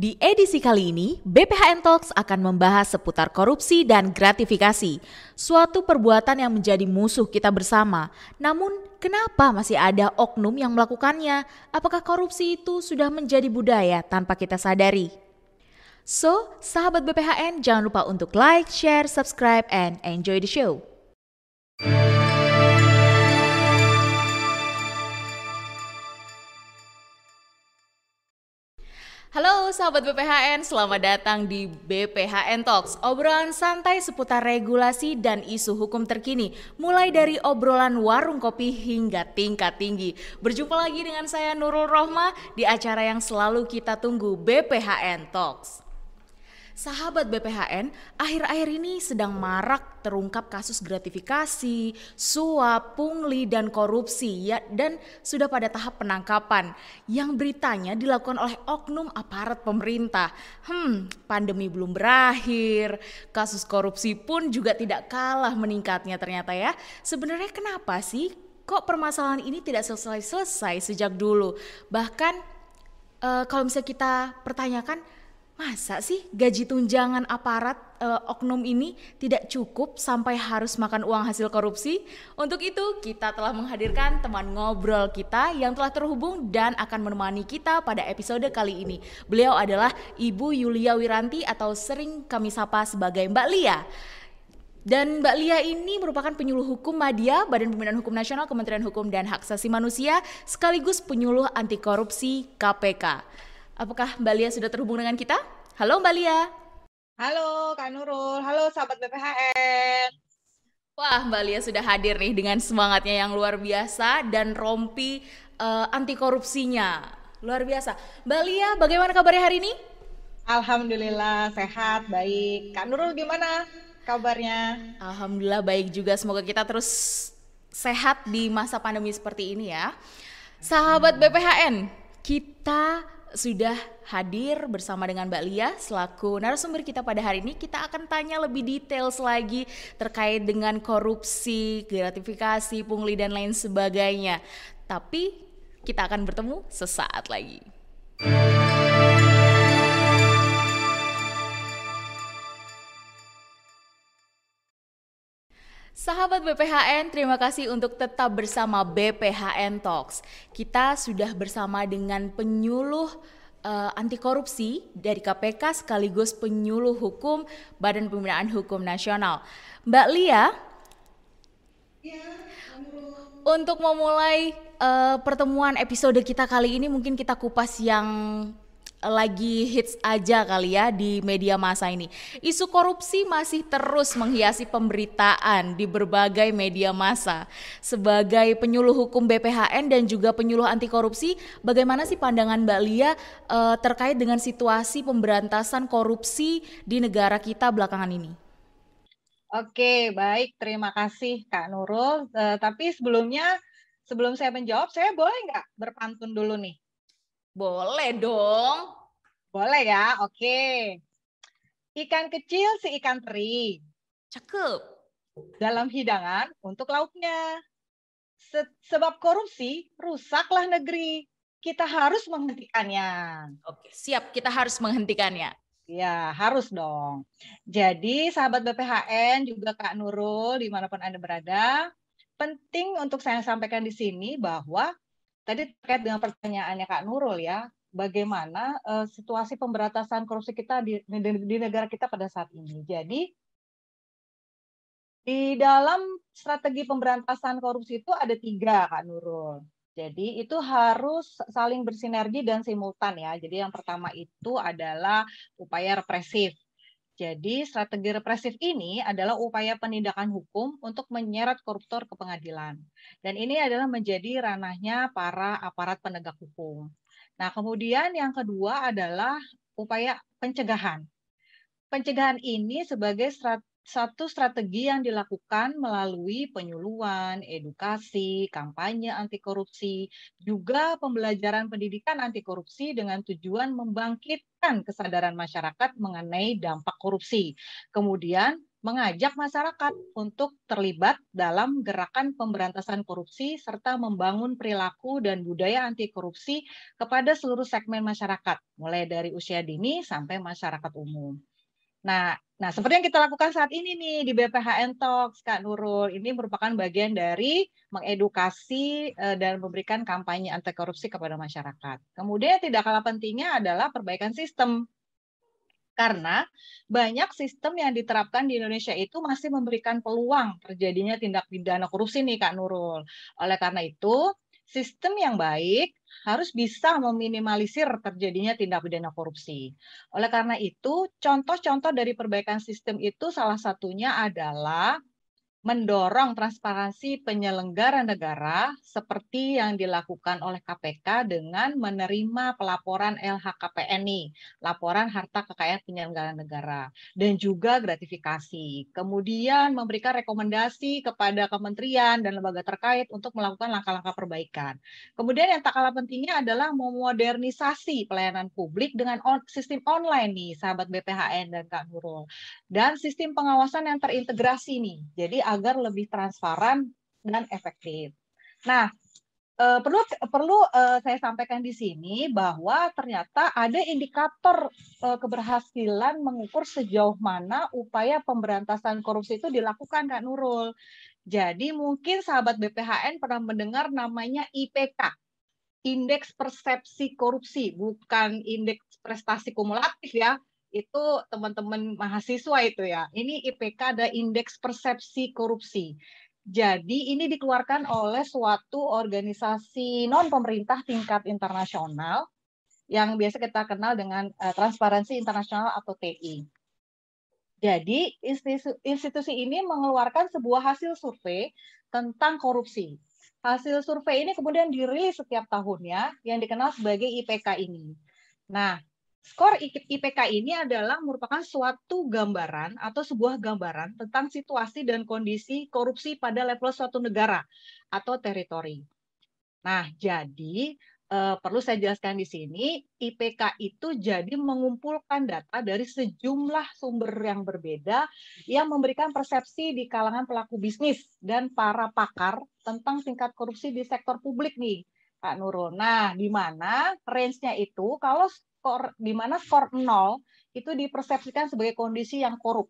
Di edisi kali ini, BPHN Talks akan membahas seputar korupsi dan gratifikasi, suatu perbuatan yang menjadi musuh kita bersama. Namun, kenapa masih ada oknum yang melakukannya? Apakah korupsi itu sudah menjadi budaya tanpa kita sadari? So, sahabat BPHN jangan lupa untuk like, share, subscribe, and enjoy the show. Halo sahabat BPHN, selamat datang di BPHN Talks Obrolan santai seputar regulasi dan isu hukum terkini Mulai dari obrolan warung kopi hingga tingkat tinggi. Berjumpa lagi dengan saya Nurul Rohma di acara yang selalu kita tunggu BPHN Talks Sahabat BPHN, akhir-akhir ini sedang marak terungkap kasus gratifikasi, suap, pungli, dan korupsi ya dan sudah pada tahap penangkapan yang beritanya dilakukan oleh oknum aparat pemerintah. Hmm, pandemi belum berakhir, kasus korupsi pun juga tidak kalah meningkatnya ternyata ya. Sebenarnya kenapa sih kok permasalahan ini tidak selesai-selesai sejak dulu? Bahkan uh, kalau misalnya kita pertanyakan Masa sih gaji tunjangan aparat uh, oknum ini tidak cukup sampai harus makan uang hasil korupsi? Untuk itu, kita telah menghadirkan teman ngobrol kita yang telah terhubung dan akan menemani kita pada episode kali ini. Beliau adalah Ibu Yulia Wiranti atau sering kami sapa sebagai Mbak Lia. Dan Mbak Lia ini merupakan penyuluh hukum Madya, Badan Pembinaan Hukum Nasional, Kementerian Hukum dan Hak Asasi Manusia, sekaligus penyuluh anti korupsi KPK. Apakah Mbak Lia sudah terhubung dengan kita? Halo Mbak Lia. Halo Kak Nurul, halo sahabat BPHN. Wah Mbak Lia sudah hadir nih dengan semangatnya yang luar biasa dan rompi uh, anti korupsinya. Luar biasa. Mbak Lia, bagaimana kabarnya hari ini? Alhamdulillah sehat, baik. Kak Nurul gimana kabarnya? Alhamdulillah baik juga. Semoga kita terus sehat di masa pandemi seperti ini ya. Sahabat BPHN, kita sudah hadir bersama dengan Mbak Lia selaku narasumber kita pada hari ini. Kita akan tanya lebih details lagi terkait dengan korupsi, gratifikasi, pungli dan lain sebagainya. Tapi kita akan bertemu sesaat lagi. Sahabat BPHN, terima kasih untuk tetap bersama BPHN Talks. Kita sudah bersama dengan penyuluh uh, anti korupsi dari KPK sekaligus penyuluh hukum Badan Pembinaan Hukum Nasional. Mbak Lia, ya, untuk memulai uh, pertemuan episode kita kali ini mungkin kita kupas yang lagi hits aja kali ya di media masa ini. Isu korupsi masih terus menghiasi pemberitaan di berbagai media masa. Sebagai penyuluh hukum BPHN dan juga penyuluh anti korupsi, bagaimana sih pandangan Mbak Lia uh, terkait dengan situasi pemberantasan korupsi di negara kita belakangan ini? Oke, baik. Terima kasih Kak Nurul. Uh, tapi sebelumnya, sebelum saya menjawab, saya boleh nggak berpantun dulu nih? Boleh dong. Boleh ya, oke. Ikan kecil si ikan teri. Cakep. Dalam hidangan untuk lauknya. Se sebab korupsi rusaklah negeri. Kita harus menghentikannya. Oke, siap. Kita harus menghentikannya. Ya, harus dong. Jadi, sahabat BPHN, juga Kak Nurul, di mana pun Anda berada, penting untuk saya sampaikan di sini bahwa tadi terkait dengan pertanyaannya Kak Nurul ya, bagaimana uh, situasi pemberantasan korupsi kita di, di, di negara kita pada saat ini. Jadi di dalam strategi pemberantasan korupsi itu ada tiga, Kak Nurul. Jadi itu harus saling bersinergi dan simultan ya. Jadi yang pertama itu adalah upaya represif. Jadi strategi represif ini adalah upaya penindakan hukum untuk menyeret koruptor ke pengadilan. Dan ini adalah menjadi ranahnya para aparat penegak hukum. Nah, kemudian yang kedua adalah upaya pencegahan. Pencegahan ini sebagai strat satu strategi yang dilakukan melalui penyuluhan, edukasi, kampanye anti korupsi, juga pembelajaran pendidikan anti korupsi dengan tujuan membangkitkan kesadaran masyarakat mengenai dampak korupsi. Kemudian mengajak masyarakat untuk terlibat dalam gerakan pemberantasan korupsi serta membangun perilaku dan budaya anti korupsi kepada seluruh segmen masyarakat, mulai dari usia dini sampai masyarakat umum. Nah, nah seperti yang kita lakukan saat ini nih di BPHN Talks, Kak Nurul, ini merupakan bagian dari mengedukasi eh, dan memberikan kampanye anti korupsi kepada masyarakat. Kemudian tidak kalah pentingnya adalah perbaikan sistem karena banyak sistem yang diterapkan di Indonesia itu masih memberikan peluang terjadinya tindak pidana korupsi nih Kak Nurul. Oleh karena itu, sistem yang baik harus bisa meminimalisir terjadinya tindak pidana korupsi. Oleh karena itu, contoh-contoh dari perbaikan sistem itu salah satunya adalah mendorong transparansi penyelenggara negara seperti yang dilakukan oleh KPK dengan menerima pelaporan LHKPN nih, laporan harta kekayaan penyelenggara negara, dan juga gratifikasi. Kemudian memberikan rekomendasi kepada kementerian dan lembaga terkait untuk melakukan langkah-langkah perbaikan. Kemudian yang tak kalah pentingnya adalah memodernisasi pelayanan publik dengan on, sistem online nih, sahabat BPHN dan Kak Nurul. Dan sistem pengawasan yang terintegrasi nih. Jadi agar lebih transparan dan efektif. Nah, eh, perlu perlu eh, saya sampaikan di sini bahwa ternyata ada indikator eh, keberhasilan mengukur sejauh mana upaya pemberantasan korupsi itu dilakukan Kak Nurul. Jadi mungkin sahabat BPHN pernah mendengar namanya IPK, Indeks Persepsi Korupsi, bukan indeks prestasi kumulatif ya, itu teman-teman mahasiswa itu ya. Ini IPK ada indeks persepsi korupsi. Jadi ini dikeluarkan oleh suatu organisasi non pemerintah tingkat internasional yang biasa kita kenal dengan uh, Transparansi Internasional atau TI. Jadi institusi ini mengeluarkan sebuah hasil survei tentang korupsi. Hasil survei ini kemudian dirilis setiap tahunnya yang dikenal sebagai IPK ini. Nah, Skor IPK ini adalah merupakan suatu gambaran atau sebuah gambaran tentang situasi dan kondisi korupsi pada level suatu negara atau teritori. Nah, jadi eh, perlu saya jelaskan di sini, IPK itu jadi mengumpulkan data dari sejumlah sumber yang berbeda yang memberikan persepsi di kalangan pelaku bisnis dan para pakar tentang tingkat korupsi di sektor publik nih, Pak Nurul. Nah, di mana range-nya itu kalau skor di mana skor 0 itu dipersepsikan sebagai kondisi yang korup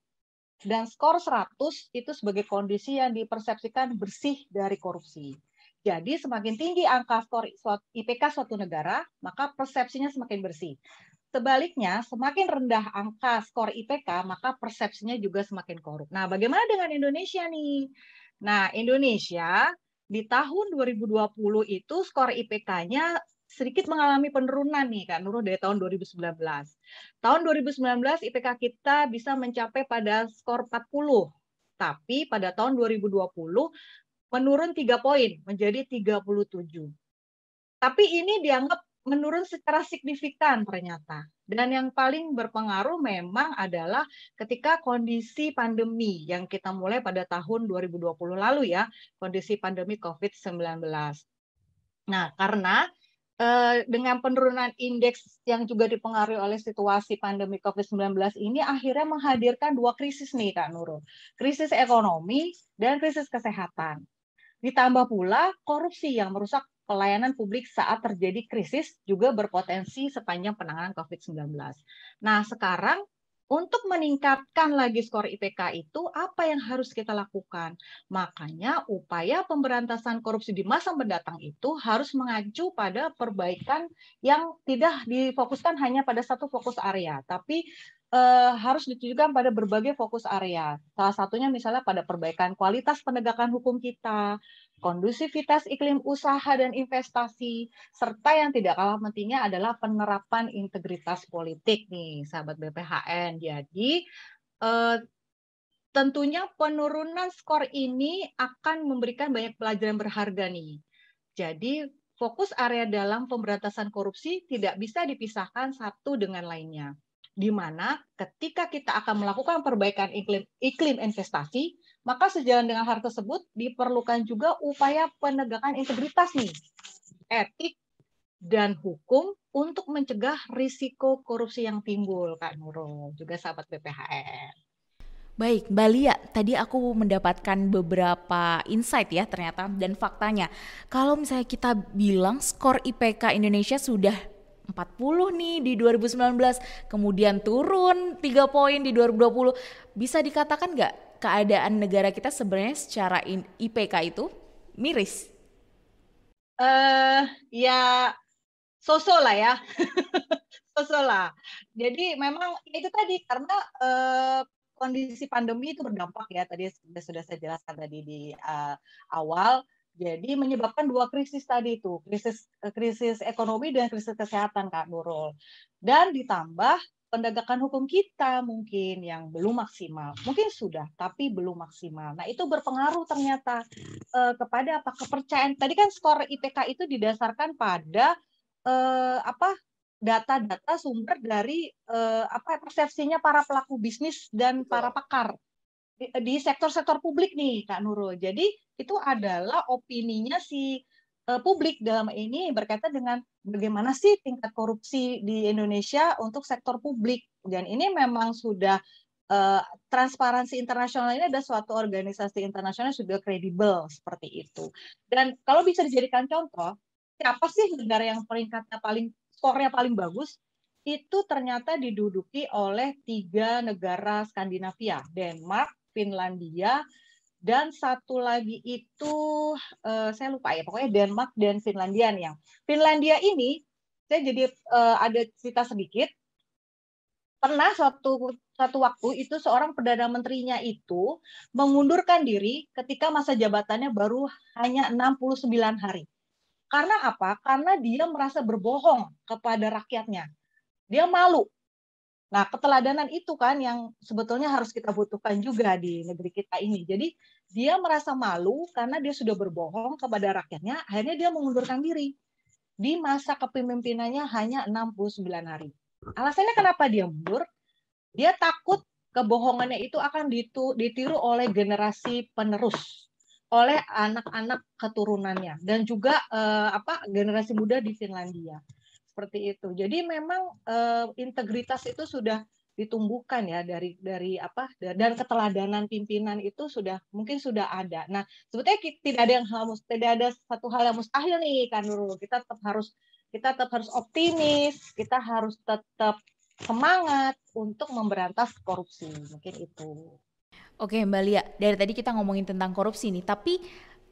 dan skor 100 itu sebagai kondisi yang dipersepsikan bersih dari korupsi. Jadi semakin tinggi angka skor IPK suatu negara, maka persepsinya semakin bersih. Sebaliknya, semakin rendah angka skor IPK, maka persepsinya juga semakin korup. Nah, bagaimana dengan Indonesia nih? Nah, Indonesia di tahun 2020 itu skor IPK-nya sedikit mengalami penurunan nih Kak Nurul dari tahun 2019. Tahun 2019 IPK kita bisa mencapai pada skor 40. Tapi pada tahun 2020 menurun 3 poin menjadi 37. Tapi ini dianggap menurun secara signifikan ternyata. Dan yang paling berpengaruh memang adalah ketika kondisi pandemi yang kita mulai pada tahun 2020 lalu ya, kondisi pandemi COVID-19. Nah, karena dengan penurunan indeks yang juga dipengaruhi oleh situasi pandemi COVID-19 ini akhirnya menghadirkan dua krisis nih Kak Nurul. Krisis ekonomi dan krisis kesehatan. Ditambah pula korupsi yang merusak pelayanan publik saat terjadi krisis juga berpotensi sepanjang penanganan COVID-19. Nah, sekarang untuk meningkatkan lagi skor IPK itu apa yang harus kita lakukan? Makanya upaya pemberantasan korupsi di masa mendatang itu harus mengacu pada perbaikan yang tidak difokuskan hanya pada satu fokus area, tapi eh, harus ditujukan pada berbagai fokus area. Salah satunya misalnya pada perbaikan kualitas penegakan hukum kita, kondusivitas iklim usaha dan investasi, serta yang tidak kalah pentingnya adalah penerapan integritas politik nih, sahabat BPHN. Jadi eh, tentunya penurunan skor ini akan memberikan banyak pelajaran berharga nih. Jadi fokus area dalam pemberantasan korupsi tidak bisa dipisahkan satu dengan lainnya. Di mana ketika kita akan melakukan perbaikan iklim, iklim investasi, maka sejalan dengan hal tersebut diperlukan juga upaya penegakan integritas nih, etik dan hukum untuk mencegah risiko korupsi yang timbul, Kak Nurul, juga sahabat BPHN. Baik, Mbak Lia, tadi aku mendapatkan beberapa insight ya ternyata dan faktanya. Kalau misalnya kita bilang skor IPK Indonesia sudah 40 nih di 2019, kemudian turun 3 poin di 2020, bisa dikatakan nggak keadaan negara kita sebenarnya secara IPK itu miris? Eh uh, ya sosok lah ya. sosok lah. Jadi memang itu tadi karena uh, kondisi pandemi itu berdampak ya tadi sudah sudah saya jelaskan tadi di uh, awal jadi menyebabkan dua krisis tadi itu krisis eh, krisis ekonomi dan krisis kesehatan Kak Nurul dan ditambah pendegakan hukum kita mungkin yang belum maksimal. Mungkin sudah tapi belum maksimal. Nah itu berpengaruh ternyata uh, kepada apa? Kepercayaan. Tadi kan skor IPK itu didasarkan pada uh, apa? Data-data sumber dari uh, apa? Persepsinya para pelaku bisnis dan para pakar di, sektor-sektor publik nih Kak Nurul. Jadi itu adalah opininya si publik dalam ini berkaitan dengan bagaimana sih tingkat korupsi di Indonesia untuk sektor publik dan ini memang sudah uh, transparansi internasional ini ada suatu organisasi internasional sudah kredibel seperti itu. Dan kalau bisa dijadikan contoh, siapa sih negara yang peringkatnya paling skornya paling bagus itu ternyata diduduki oleh tiga negara Skandinavia, Denmark, Finlandia, dan satu lagi itu uh, saya lupa ya, pokoknya Denmark dan Finlandia nih yang Finlandia ini saya jadi uh, ada cerita sedikit. Pernah suatu satu waktu itu seorang perdana menterinya itu mengundurkan diri ketika masa jabatannya baru hanya 69 hari. Karena apa? Karena dia merasa berbohong kepada rakyatnya. Dia malu. Nah, keteladanan itu kan yang sebetulnya harus kita butuhkan juga di negeri kita ini. Jadi, dia merasa malu karena dia sudah berbohong kepada rakyatnya, akhirnya dia mengundurkan diri. Di masa kepemimpinannya hanya 69 hari. Alasannya kenapa dia mundur? Dia takut kebohongannya itu akan ditiru oleh generasi penerus oleh anak-anak keturunannya dan juga uh, apa generasi muda di Finlandia seperti itu. Jadi memang uh, integritas itu sudah ditumbuhkan ya dari dari apa dan keteladanan pimpinan itu sudah mungkin sudah ada. Nah sebetulnya tidak ada yang harus tidak ada satu hal yang mustahil nih kan Nurul. Kita tetap harus kita tetap harus optimis, kita harus tetap semangat untuk memberantas korupsi mungkin itu. Oke Mbak Lia, dari tadi kita ngomongin tentang korupsi nih, tapi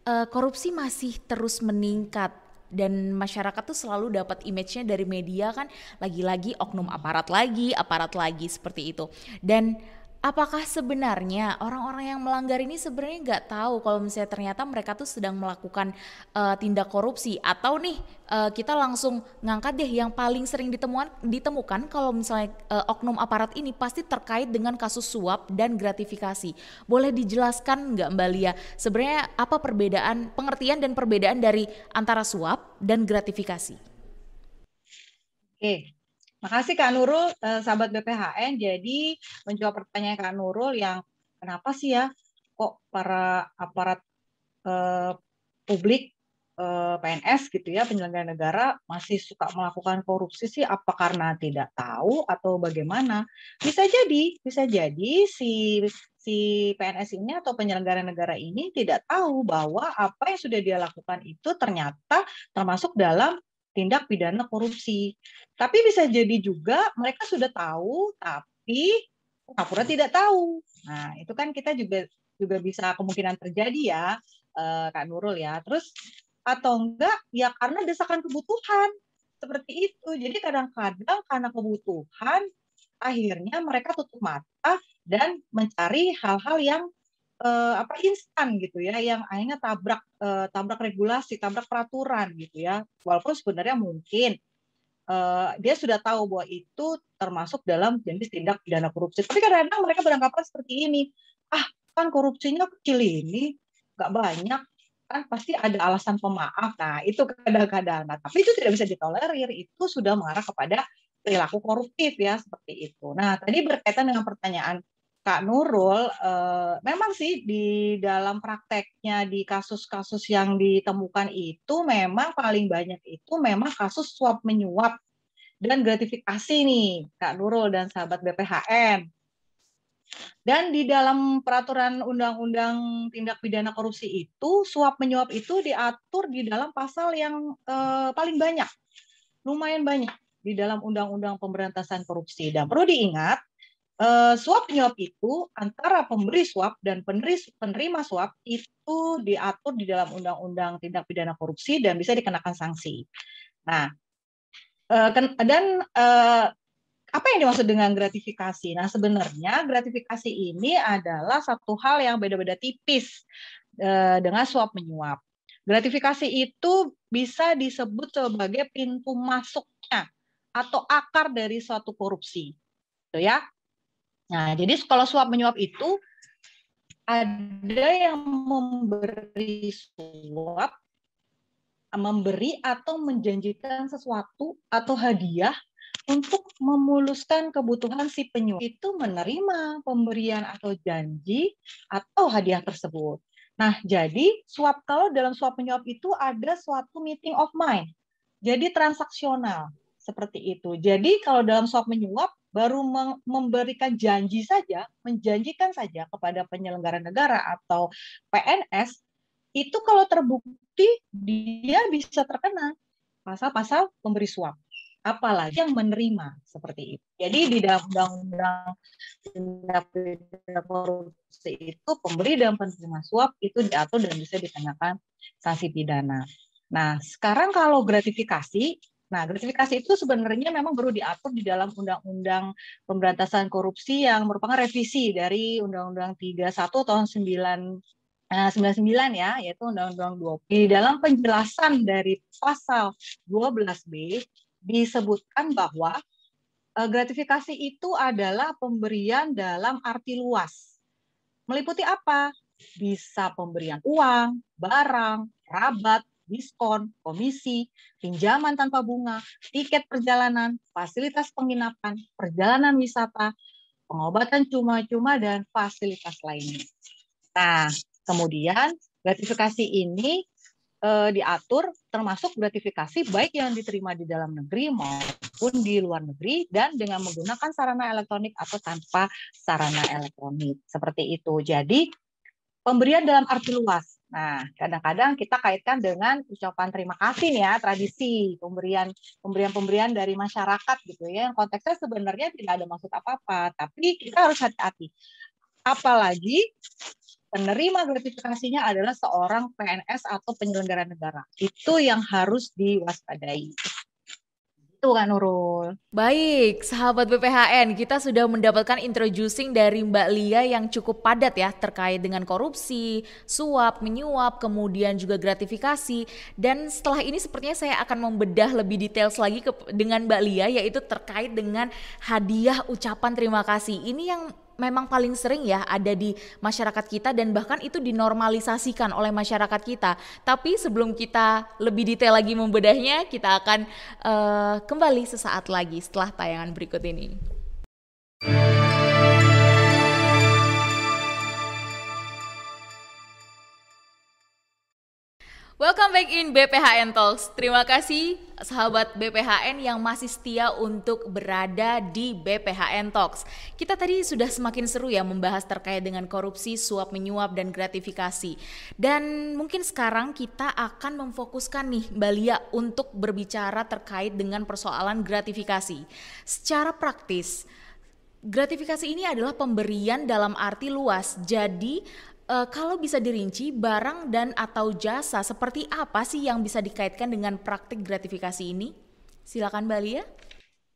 uh, korupsi masih terus meningkat dan masyarakat tuh selalu dapat image-nya dari media kan lagi-lagi oknum aparat lagi, aparat lagi seperti itu. Dan apakah sebenarnya orang-orang yang melanggar ini sebenarnya nggak tahu kalau misalnya ternyata mereka tuh sedang melakukan uh, tindak korupsi atau nih uh, kita langsung ngangkat deh yang paling sering ditemukan ditemukan kalau misalnya uh, oknum aparat ini pasti terkait dengan kasus suap dan gratifikasi. Boleh dijelaskan nggak Mbak Lia sebenarnya apa perbedaan pengertian dan perbedaan dari antara suap dan gratifikasi? Oke, Makasih Kak Nurul, eh, sahabat BPHN. Jadi menjawab pertanyaan Kak Nurul yang kenapa sih ya kok para aparat eh, publik eh, PNS gitu ya penyelenggara negara masih suka melakukan korupsi sih apa karena tidak tahu atau bagaimana? Bisa jadi, bisa jadi si si PNS ini atau penyelenggara negara ini tidak tahu bahwa apa yang sudah dia lakukan itu ternyata termasuk dalam tindak pidana korupsi. Tapi bisa jadi juga mereka sudah tahu tapi pura tidak tahu. Nah, itu kan kita juga juga bisa kemungkinan terjadi ya, eh, Kak Nurul ya. Terus atau enggak ya karena desakan kebutuhan seperti itu. Jadi kadang-kadang karena kebutuhan akhirnya mereka tutup mata dan mencari hal-hal yang uh, apa instan gitu ya yang akhirnya tabrak uh, tabrak regulasi tabrak peraturan gitu ya. Walaupun sebenarnya mungkin uh, dia sudah tahu bahwa itu termasuk dalam jenis tindak pidana korupsi. Tapi kadang-kadang mereka beranggapan seperti ini ah kan korupsinya kecil ini nggak banyak kan pasti ada alasan pemaaf. Nah itu kadang-kadang. Nah tapi itu tidak bisa ditolerir itu sudah mengarah kepada perilaku koruptif ya seperti itu. Nah tadi berkaitan dengan pertanyaan Kak Nurul, eh, memang sih di dalam prakteknya di kasus-kasus yang ditemukan itu memang paling banyak itu memang kasus suap menyuap dan gratifikasi nih Kak Nurul dan sahabat BPHN. Dan di dalam peraturan undang-undang tindak pidana korupsi itu suap menyuap itu diatur di dalam pasal yang eh, paling banyak. Lumayan banyak di dalam undang-undang pemberantasan korupsi. Dan perlu diingat eh, suap menyuap itu antara pemberi suap dan penerima suap itu diatur di dalam undang-undang tindak pidana korupsi dan bisa dikenakan sanksi. Nah, eh, dan eh, apa yang dimaksud dengan gratifikasi? Nah, sebenarnya gratifikasi ini adalah satu hal yang beda-beda tipis dengan suap menyuap. Gratifikasi itu bisa disebut sebagai pintu masuknya atau akar dari suatu korupsi. Gitu ya. Nah, jadi kalau suap menyuap itu ada yang memberi suap memberi atau menjanjikan sesuatu atau hadiah untuk memuluskan kebutuhan si penyuap itu menerima pemberian atau janji atau hadiah tersebut. Nah, jadi suap kalau dalam suap penyuap itu ada suatu meeting of mind. Jadi transaksional seperti itu. Jadi kalau dalam suap menyuap baru memberikan janji saja, menjanjikan saja kepada penyelenggara negara atau PNS itu kalau terbukti dia bisa terkena pasal-pasal pemberi suap apalagi yang menerima seperti itu. Jadi di dalam undang-undang korupsi itu pemberi dan penerima suap itu diatur dan bisa dikenakan sanksi pidana. Nah, sekarang kalau gratifikasi, nah gratifikasi itu sebenarnya memang baru diatur di dalam undang-undang pemberantasan korupsi yang merupakan revisi dari Undang-Undang 31 tahun 9 99 ya, yaitu Undang-Undang 20. Di dalam penjelasan dari pasal 12B disebutkan bahwa eh, gratifikasi itu adalah pemberian dalam arti luas. Meliputi apa? Bisa pemberian uang, barang, rabat, diskon, komisi, pinjaman tanpa bunga, tiket perjalanan, fasilitas penginapan, perjalanan wisata, pengobatan cuma-cuma, dan fasilitas lainnya. Nah, kemudian gratifikasi ini eh, diatur termasuk gratifikasi baik yang diterima di dalam negeri maupun di luar negeri dan dengan menggunakan sarana elektronik atau tanpa sarana elektronik seperti itu. Jadi pemberian dalam arti luas. Nah, kadang-kadang kita kaitkan dengan ucapan terima kasih nih ya, tradisi pemberian pemberian-pemberian dari masyarakat gitu ya. Yang konteksnya sebenarnya tidak ada maksud apa-apa, tapi kita harus hati-hati. Apalagi penerima gratifikasinya adalah seorang PNS atau penyelenggara negara. Itu yang harus diwaspadai. Itu kan Nurul. Baik, sahabat BPHN, kita sudah mendapatkan introducing dari Mbak Lia yang cukup padat ya terkait dengan korupsi, suap, menyuap, kemudian juga gratifikasi. Dan setelah ini sepertinya saya akan membedah lebih details lagi ke, dengan Mbak Lia yaitu terkait dengan hadiah ucapan terima kasih. Ini yang memang paling sering ya ada di masyarakat kita dan bahkan itu dinormalisasikan oleh masyarakat kita. Tapi sebelum kita lebih detail lagi membedahnya, kita akan uh, kembali sesaat lagi setelah tayangan berikut ini. Welcome back in BPHN Talks. Terima kasih sahabat BPHN yang masih setia untuk berada di BPHN Talks. Kita tadi sudah semakin seru ya membahas terkait dengan korupsi, suap menyuap dan gratifikasi. Dan mungkin sekarang kita akan memfokuskan nih Mbak untuk berbicara terkait dengan persoalan gratifikasi. Secara praktis, gratifikasi ini adalah pemberian dalam arti luas. Jadi uh, kalau bisa dirinci barang dan atau jasa seperti apa sih yang bisa dikaitkan dengan praktik gratifikasi ini? Silakan Mbak Lia.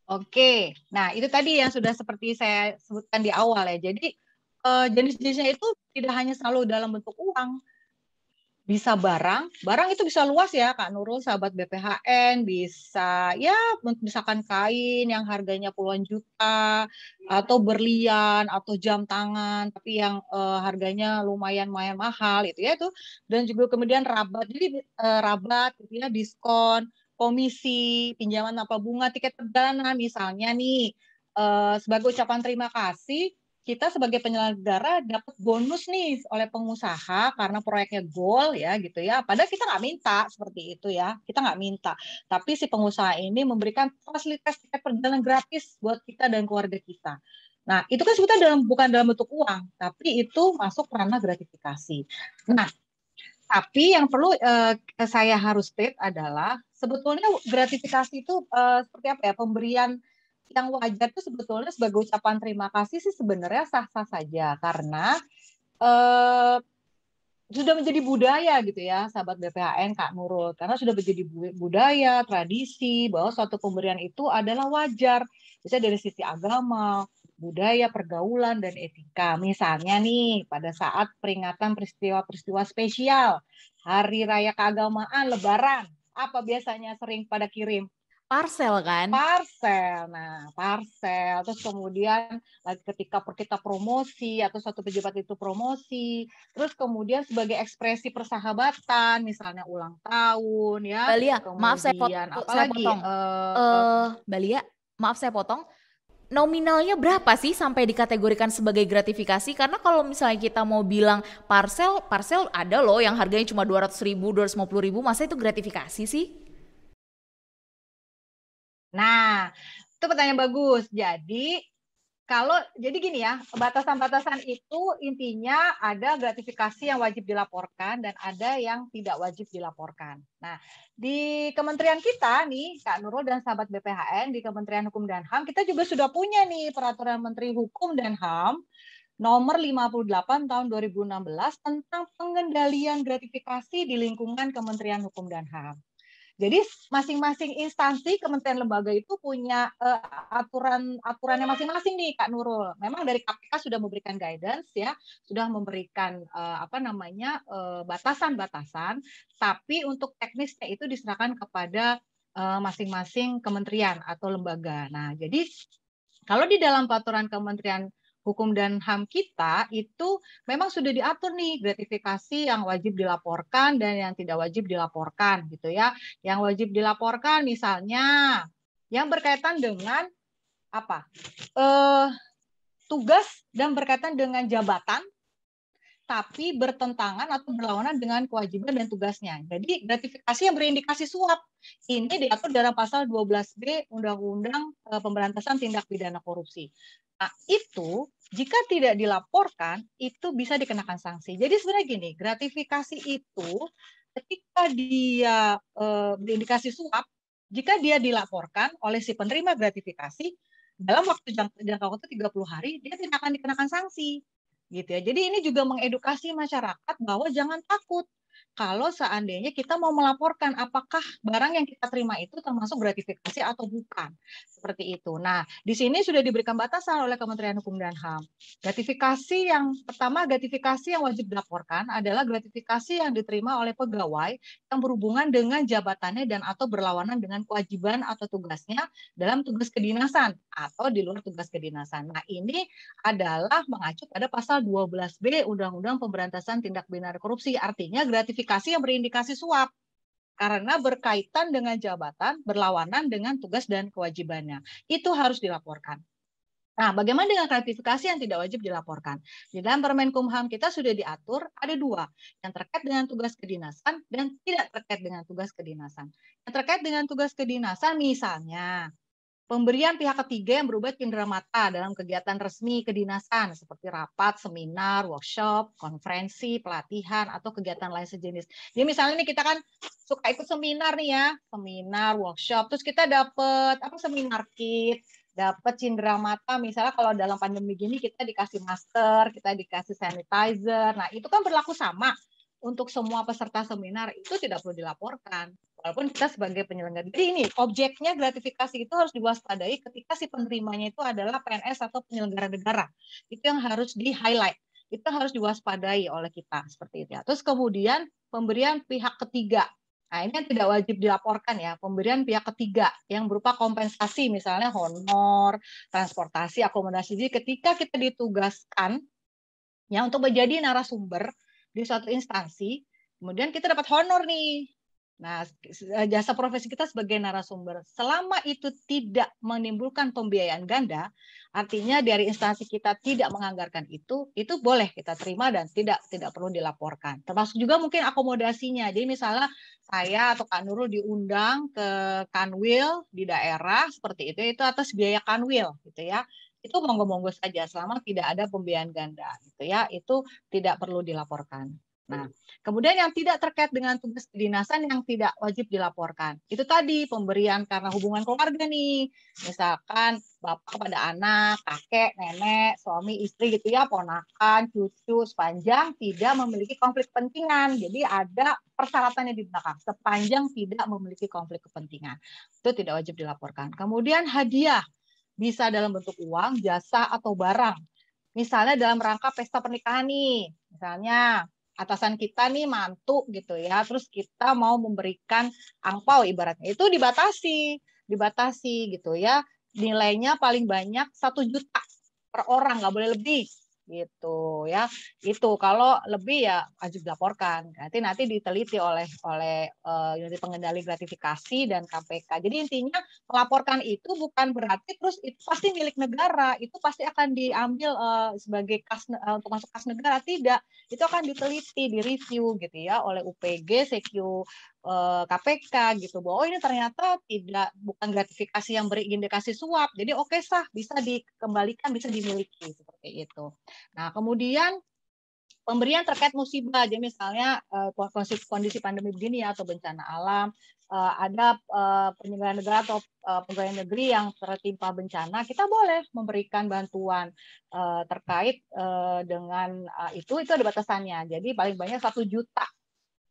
Oke, nah itu tadi yang sudah seperti saya sebutkan di awal ya. Jadi uh, jenis-jenisnya itu tidak hanya selalu dalam bentuk uang, bisa barang, barang itu bisa luas ya Kak Nurul, sahabat BPHN, bisa ya misalkan kain yang harganya puluhan juta, atau berlian, atau jam tangan, tapi yang uh, harganya lumayan lumayan mahal itu ya itu, dan juga kemudian rabat, jadi uh, rabat gitu ya, diskon, komisi, pinjaman apa bunga, tiket perjalanan misalnya nih, uh, sebagai ucapan terima kasih kita sebagai penyelenggara dapat bonus nih oleh pengusaha karena proyeknya goal ya gitu ya. Padahal kita nggak minta seperti itu ya, kita nggak minta. Tapi si pengusaha ini memberikan fasilitas tiket perjalanan gratis buat kita dan keluarga kita. Nah, itu kan sebetulnya dalam bukan dalam bentuk uang, tapi itu masuk ranah gratifikasi. Nah, tapi yang perlu uh, saya harus state adalah sebetulnya gratifikasi itu uh, seperti apa ya pemberian yang wajar itu sebetulnya sebagai ucapan terima kasih sih sebenarnya sah-sah saja. Karena uh, sudah menjadi budaya gitu ya sahabat BPHN Kak Nurul. Karena sudah menjadi budaya tradisi bahwa suatu pemberian itu adalah wajar. Bisa dari sisi agama budaya pergaulan dan etika. Misalnya nih pada saat peringatan peristiwa-peristiwa spesial hari raya keagamaan lebaran apa biasanya sering pada kirim parcel kan? Parcel. Nah, parcel. Terus kemudian ketika kita promosi atau suatu pejabat itu promosi, terus kemudian sebagai ekspresi persahabatan, misalnya ulang tahun ya. Balia, maaf saya, pot saya potong. Uh, uh, Balia, maaf saya potong. Nominalnya berapa sih sampai dikategorikan sebagai gratifikasi? Karena kalau misalnya kita mau bilang parcel, parcel ada loh yang harganya cuma 200 ribu, 250 ribu, masa itu gratifikasi sih? Nah, itu pertanyaan bagus. Jadi kalau jadi gini ya, batasan-batasan itu intinya ada gratifikasi yang wajib dilaporkan dan ada yang tidak wajib dilaporkan. Nah, di kementerian kita nih, Kak Nurul dan sahabat BPHN di Kementerian Hukum dan HAM, kita juga sudah punya nih peraturan Menteri Hukum dan HAM nomor 58 tahun 2016 tentang pengendalian gratifikasi di lingkungan Kementerian Hukum dan HAM. Jadi masing-masing instansi kementerian lembaga itu punya uh, aturan aturannya masing-masing nih Kak Nurul. Memang dari KPK sudah memberikan guidance ya, sudah memberikan uh, apa namanya batasan-batasan, uh, tapi untuk teknisnya itu diserahkan kepada masing-masing uh, kementerian atau lembaga. Nah, jadi kalau di dalam peraturan kementerian hukum dan HAM kita itu memang sudah diatur nih gratifikasi yang wajib dilaporkan dan yang tidak wajib dilaporkan gitu ya. Yang wajib dilaporkan misalnya yang berkaitan dengan apa? Eh, tugas dan berkaitan dengan jabatan tapi bertentangan atau berlawanan dengan kewajiban dan tugasnya. Jadi gratifikasi yang berindikasi suap ini diatur dalam pasal 12B Undang-Undang eh, Pemberantasan Tindak Pidana Korupsi. Nah, itu jika tidak dilaporkan itu bisa dikenakan sanksi. Jadi sebenarnya gini, gratifikasi itu ketika dia e, berindikasi suap, jika dia dilaporkan oleh si penerima gratifikasi dalam waktu jangka, jangka waktu 30 hari, dia tidak akan dikenakan sanksi. Gitu ya. Jadi ini juga mengedukasi masyarakat bahwa jangan takut kalau seandainya kita mau melaporkan apakah barang yang kita terima itu termasuk gratifikasi atau bukan. Seperti itu. Nah, di sini sudah diberikan batasan oleh Kementerian Hukum dan HAM. Gratifikasi yang pertama, gratifikasi yang wajib dilaporkan adalah gratifikasi yang diterima oleh pegawai yang berhubungan dengan jabatannya dan atau berlawanan dengan kewajiban atau tugasnya dalam tugas kedinasan atau di luar tugas kedinasan. Nah, ini adalah mengacu pada pasal 12B Undang-Undang Pemberantasan Tindak Pidana Korupsi. Artinya gratifikasi gratifikasi yang berindikasi suap karena berkaitan dengan jabatan, berlawanan dengan tugas dan kewajibannya. Itu harus dilaporkan. Nah, bagaimana dengan gratifikasi yang tidak wajib dilaporkan? Di dalam Permenkumham kita sudah diatur ada dua, yang terkait dengan tugas kedinasan dan tidak terkait dengan tugas kedinasan. Yang terkait dengan tugas kedinasan misalnya Pemberian pihak ketiga yang berubah cindera mata dalam kegiatan resmi kedinasan seperti rapat, seminar, workshop, konferensi, pelatihan, atau kegiatan lain sejenis. Jadi misalnya nih kita kan suka ikut seminar nih ya, seminar, workshop, terus kita dapat apa seminar kit, dapat cindera mata misalnya kalau dalam pandemi gini kita dikasih masker, kita dikasih sanitizer. Nah, itu kan berlaku sama untuk semua peserta seminar itu tidak perlu dilaporkan walaupun kita sebagai penyelenggara. Jadi ini objeknya gratifikasi itu harus diwaspadai ketika si penerimanya itu adalah PNS atau penyelenggara negara. Itu yang harus di highlight. Itu harus diwaspadai oleh kita seperti itu. Ya. Terus kemudian pemberian pihak ketiga. Nah, ini yang tidak wajib dilaporkan ya, pemberian pihak ketiga yang berupa kompensasi misalnya honor, transportasi, akomodasi. Jadi ketika kita ditugaskan ya untuk menjadi narasumber di suatu instansi, kemudian kita dapat honor nih Nah, eh, jasa profesi kita sebagai narasumber, selama itu tidak menimbulkan pembiayaan ganda, artinya dari instansi kita tidak menganggarkan itu, itu boleh kita terima dan tidak tidak perlu dilaporkan. Termasuk juga mungkin akomodasinya. Jadi misalnya saya atau Kak Nurul diundang ke Kanwil di daerah seperti itu, itu atas biaya Kanwil gitu ya itu monggo-monggo saja selama tidak ada pembiayaan ganda gitu ya itu tidak perlu dilaporkan Nah, kemudian yang tidak terkait dengan tugas kedinasan yang tidak wajib dilaporkan. Itu tadi pemberian karena hubungan keluarga nih. Misalkan bapak pada anak, kakek, nenek, suami, istri gitu ya, ponakan, cucu, sepanjang tidak memiliki konflik kepentingan. Jadi ada persyaratannya di belakang. Sepanjang tidak memiliki konflik kepentingan. Itu tidak wajib dilaporkan. Kemudian hadiah bisa dalam bentuk uang, jasa, atau barang. Misalnya dalam rangka pesta pernikahan nih. Misalnya atasan kita nih mantu gitu ya, terus kita mau memberikan angpau ibaratnya. Itu dibatasi, dibatasi gitu ya, nilainya paling banyak satu juta per orang nggak boleh lebih gitu ya. Itu kalau lebih ya wajib dilaporkan. Nanti nanti diteliti oleh oleh uh, unit pengendali gratifikasi dan KPK jadi intinya melaporkan itu bukan berarti terus itu pasti milik negara. Itu pasti akan diambil uh, sebagai kas uh, untuk masuk kas negara. Tidak. Itu akan diteliti direview gitu ya oleh UPG CQ KPK eh, gitu bahwa oh ini ternyata tidak bukan gratifikasi yang berindikasi suap jadi oke okay, sah bisa dikembalikan bisa dimiliki seperti itu. Nah kemudian pemberian terkait musibah jadi misalnya eh, kondisi, kondisi pandemi begini ya atau bencana alam eh, ada penyelenggara negara atau pegawai negeri yang tertimpa bencana kita boleh memberikan bantuan terkait dengan itu itu ada batasannya. Jadi paling banyak satu juta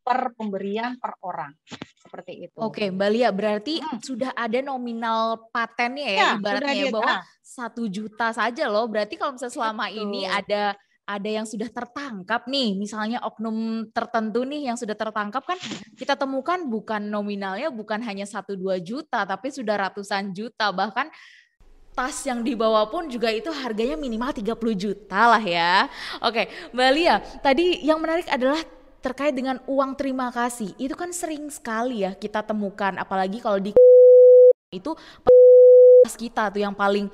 per pemberian per orang seperti itu. Oke, Mbak Lia, berarti hmm. sudah ada nominal patennya ya, ya ibaratnya ya, bahwa satu juta saja loh. Berarti kalau misalnya selama Betul. ini ada ada yang sudah tertangkap nih, misalnya oknum tertentu nih yang sudah tertangkap kan kita temukan bukan nominalnya bukan hanya satu dua juta, tapi sudah ratusan juta bahkan tas yang dibawa pun juga itu harganya minimal 30 juta lah ya. Oke, Mbak Lia, tadi yang menarik adalah terkait dengan uang terima kasih. Itu kan sering sekali ya kita temukan apalagi kalau di itu kita tuh yang paling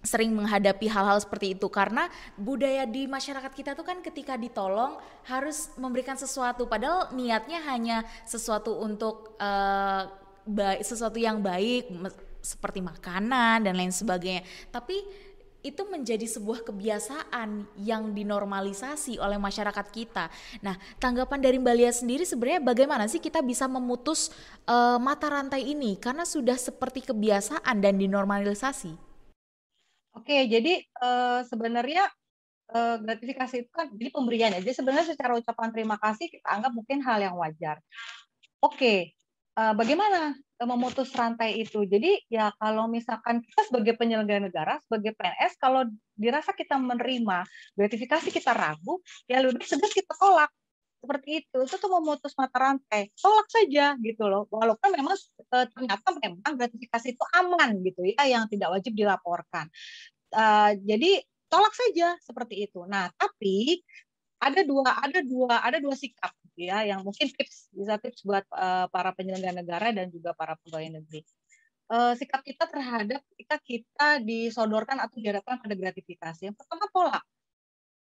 sering menghadapi hal-hal seperti itu. Karena budaya di masyarakat kita tuh kan ketika ditolong harus memberikan sesuatu. Padahal niatnya hanya sesuatu untuk uh, baik sesuatu yang baik seperti makanan dan lain sebagainya. Tapi itu menjadi sebuah kebiasaan yang dinormalisasi oleh masyarakat kita. Nah, tanggapan dari Mbak Lia sendiri sebenarnya bagaimana sih kita bisa memutus uh, mata rantai ini karena sudah seperti kebiasaan dan dinormalisasi? Oke, jadi uh, sebenarnya uh, gratifikasi itu kan jadi pemberian ya. Jadi sebenarnya secara ucapan terima kasih kita anggap mungkin hal yang wajar. Oke, uh, bagaimana memutus rantai itu. Jadi ya kalau misalkan kita sebagai penyelenggara negara, sebagai PNS, kalau dirasa kita menerima gratifikasi kita ragu, ya lebih segas kita tolak. Seperti itu, itu tuh memutus mata rantai. Tolak saja gitu loh. Walaupun memang e, ternyata memang gratifikasi itu aman gitu ya, yang tidak wajib dilaporkan. Uh, jadi tolak saja seperti itu. Nah, tapi ada dua ada dua ada dua sikap ya yang mungkin tips bisa tips buat uh, para penyelenggara negara dan juga para pegawai negeri. Uh, sikap kita terhadap ketika kita disodorkan atau dihadapkan pada gratifikasi. Yang pertama pola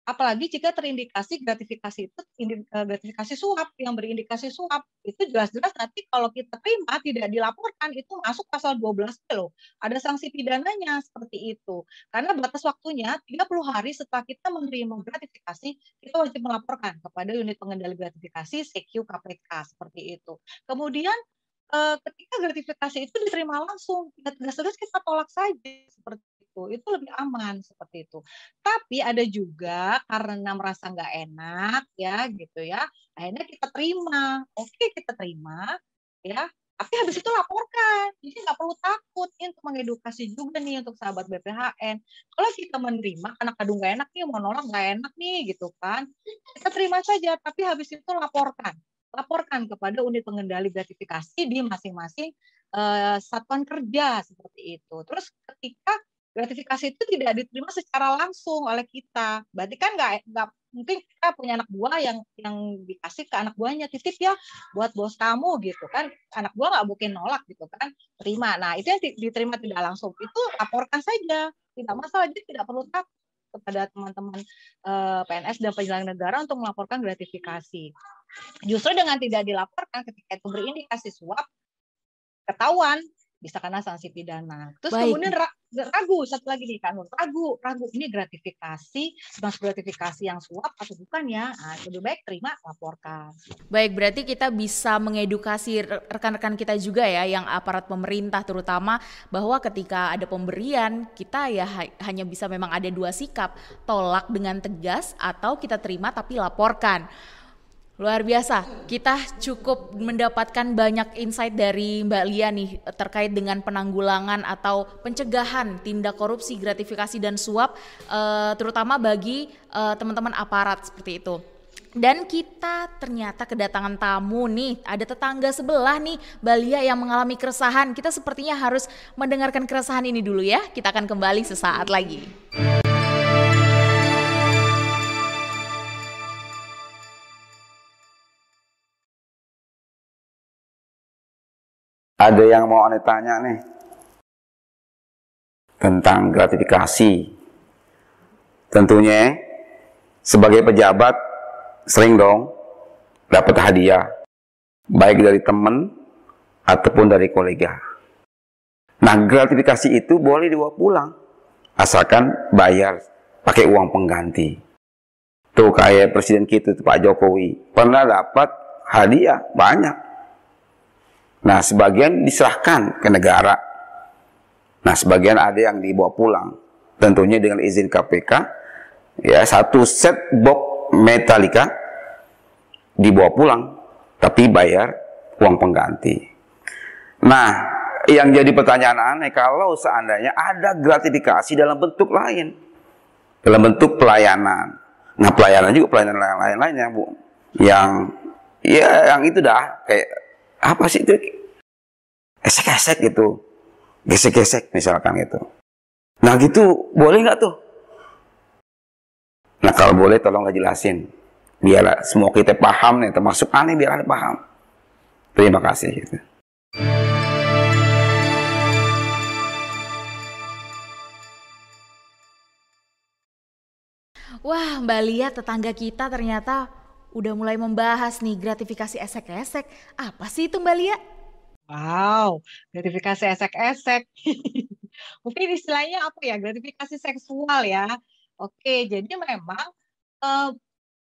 apalagi jika terindikasi gratifikasi itu eh, gratifikasi suap yang berindikasi suap itu jelas-jelas nanti kalau kita terima tidak dilaporkan itu masuk pasal 12 loh. Ada sanksi pidananya seperti itu. Karena batas waktunya 30 hari setelah kita menerima gratifikasi kita wajib melaporkan kepada unit pengendali gratifikasi CQ KPK seperti itu. Kemudian eh, ketika gratifikasi itu diterima langsung tidak tegas-tegas kita tolak saja seperti itu itu lebih aman seperti itu. Tapi ada juga karena merasa nggak enak ya gitu ya akhirnya kita terima. Oke kita terima ya. Tapi habis itu laporkan. Jadi nggak perlu takut ini untuk mengedukasi juga nih untuk sahabat BPHN kalau kita menerima karena kadung nggak enak nih mau nolak nggak enak nih gitu kan kita terima saja. Tapi habis itu laporkan. Laporkan kepada unit pengendali gratifikasi di masing-masing uh, satuan kerja seperti itu. Terus ketika gratifikasi itu tidak diterima secara langsung oleh kita. Berarti kan nggak nggak mungkin kita punya anak buah yang yang dikasih ke anak buahnya titip ya buat bos kamu gitu kan anak buah nggak mungkin nolak gitu kan terima nah itu yang diterima tidak langsung itu laporkan saja tidak masalah jadi tidak perlu takut kepada teman-teman eh, PNS dan penyelenggara negara untuk melaporkan gratifikasi justru dengan tidak dilaporkan ketika itu berindikasi suap ketahuan bisa kena sanksi pidana. Terus Baik. kemudian ragu satu lagi nih kan ragu ragu. Ini gratifikasi termasuk gratifikasi yang suap atau bukan ya nah, lebih baik terima laporkan. Baik berarti kita bisa mengedukasi rekan-rekan kita juga ya yang aparat pemerintah terutama bahwa ketika ada pemberian kita ya hanya bisa memang ada dua sikap. Tolak dengan tegas atau kita terima tapi laporkan Luar biasa, kita cukup mendapatkan banyak insight dari Mbak Lia nih terkait dengan penanggulangan atau pencegahan tindak korupsi, gratifikasi dan suap, uh, terutama bagi uh, teman-teman aparat seperti itu. Dan kita ternyata kedatangan tamu nih, ada tetangga sebelah nih, Mbak Lia yang mengalami keresahan. Kita sepertinya harus mendengarkan keresahan ini dulu ya. Kita akan kembali sesaat lagi. Ada yang mau aneh tanya nih tentang gratifikasi. Tentunya sebagai pejabat sering dong dapat hadiah baik dari teman ataupun dari kolega. Nah, gratifikasi itu boleh dibawa pulang asalkan bayar pakai uang pengganti. Tuh kayak presiden kita Pak Jokowi pernah dapat hadiah banyak Nah, sebagian diserahkan ke negara. Nah, sebagian ada yang dibawa pulang. Tentunya dengan izin KPK, ya satu set box Metallica dibawa pulang, tapi bayar uang pengganti. Nah, yang jadi pertanyaan aneh kalau seandainya ada gratifikasi dalam bentuk lain, dalam bentuk pelayanan. Nah, pelayanan juga pelayanan lain-lainnya, Bu. Yang ya yang itu dah kayak apa sih itu? Esek-esek gitu. Gesek-gesek misalkan gitu. Nah gitu boleh nggak tuh? Nah kalau boleh tolonglah jelasin. Biar semua kita paham nih termasuk aneh biar aneh paham. Terima kasih gitu. Wah, Mbak Lia tetangga kita ternyata udah mulai membahas nih gratifikasi esek-esek. Apa sih itu Mbak Lia? Wow, gratifikasi esek-esek. Mungkin istilahnya apa ya? Gratifikasi seksual ya. Oke, jadi memang eh,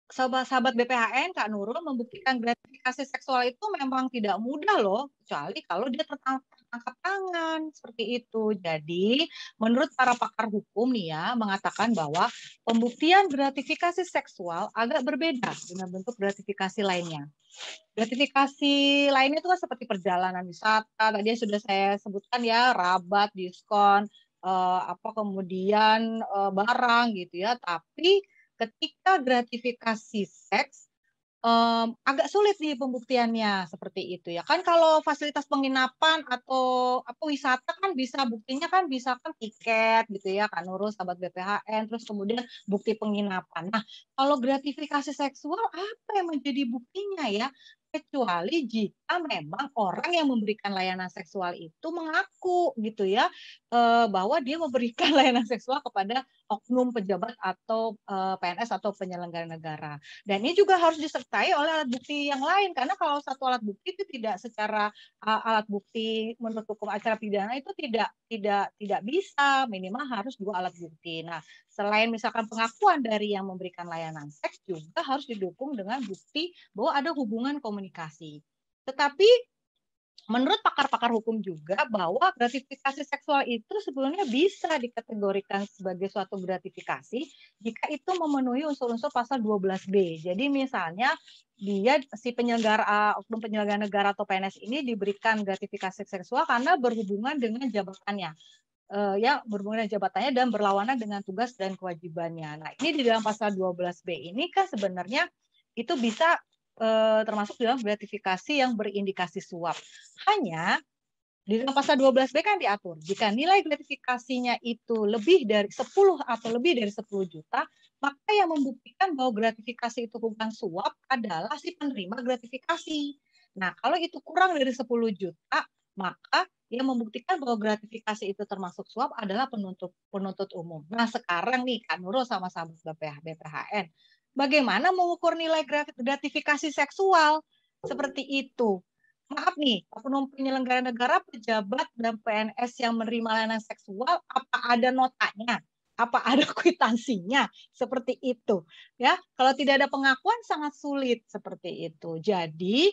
sahabat-sahabat BPHN Kak Nurul membuktikan gratifikasi seksual itu memang tidak mudah loh, kecuali kalau dia tertangkap angkat tangan seperti itu. Jadi, menurut para pakar hukum nih ya mengatakan bahwa pembuktian gratifikasi seksual agak berbeda dengan bentuk gratifikasi lainnya. Gratifikasi lainnya itu kan seperti perjalanan wisata, tadi sudah saya sebutkan ya, rabat, diskon, eh, apa kemudian eh, barang gitu ya. Tapi ketika gratifikasi seks um, agak sulit nih pembuktiannya seperti itu ya. Kan kalau fasilitas penginapan atau apa wisata kan bisa buktinya kan bisa kan tiket gitu ya kan urus sahabat BPHN terus kemudian bukti penginapan. Nah kalau gratifikasi seksual apa yang menjadi buktinya ya kecuali jika memang orang yang memberikan layanan seksual itu mengaku gitu ya eh, bahwa dia memberikan layanan seksual kepada oknum pejabat atau eh, PNS atau penyelenggara negara. Dan ini juga harus disertai oleh alat bukti yang lain karena kalau satu alat bukti itu tidak secara alat bukti menurut hukum acara pidana itu tidak tidak tidak bisa minimal harus dua alat bukti. Nah, selain misalkan pengakuan dari yang memberikan layanan seks juga harus didukung dengan bukti bahwa ada hubungan komunikasi. Tetapi menurut pakar-pakar hukum juga bahwa gratifikasi seksual itu sebetulnya bisa dikategorikan sebagai suatu gratifikasi jika itu memenuhi unsur-unsur pasal 12B. Jadi misalnya dia si penyelenggara oknum penyelenggara negara atau PNS ini diberikan gratifikasi seksual karena berhubungan dengan jabatannya. Uh, ya berhubungan dengan jabatannya dan berlawanan dengan tugas dan kewajibannya. Nah, ini di dalam pasal 12B ini kan sebenarnya itu bisa eh, termasuk dalam gratifikasi yang berindikasi suap. Hanya di dalam pasal 12B kan diatur, jika nilai gratifikasinya itu lebih dari 10 atau lebih dari 10 juta, maka yang membuktikan bahwa gratifikasi itu bukan suap adalah si penerima gratifikasi. Nah, kalau itu kurang dari 10 juta, maka yang membuktikan bahwa gratifikasi itu termasuk suap adalah penuntut penuntut umum. Nah, sekarang nih Kak Nurul sama sahabat BPH, BPHN, bagaimana mengukur nilai gratifikasi seksual seperti itu. maaf nih, oknum penyelenggara negara, pejabat dan PNS yang menerima layanan seksual, apa ada notanya? Apa ada kwitansinya? Seperti itu. Ya, kalau tidak ada pengakuan sangat sulit seperti itu. Jadi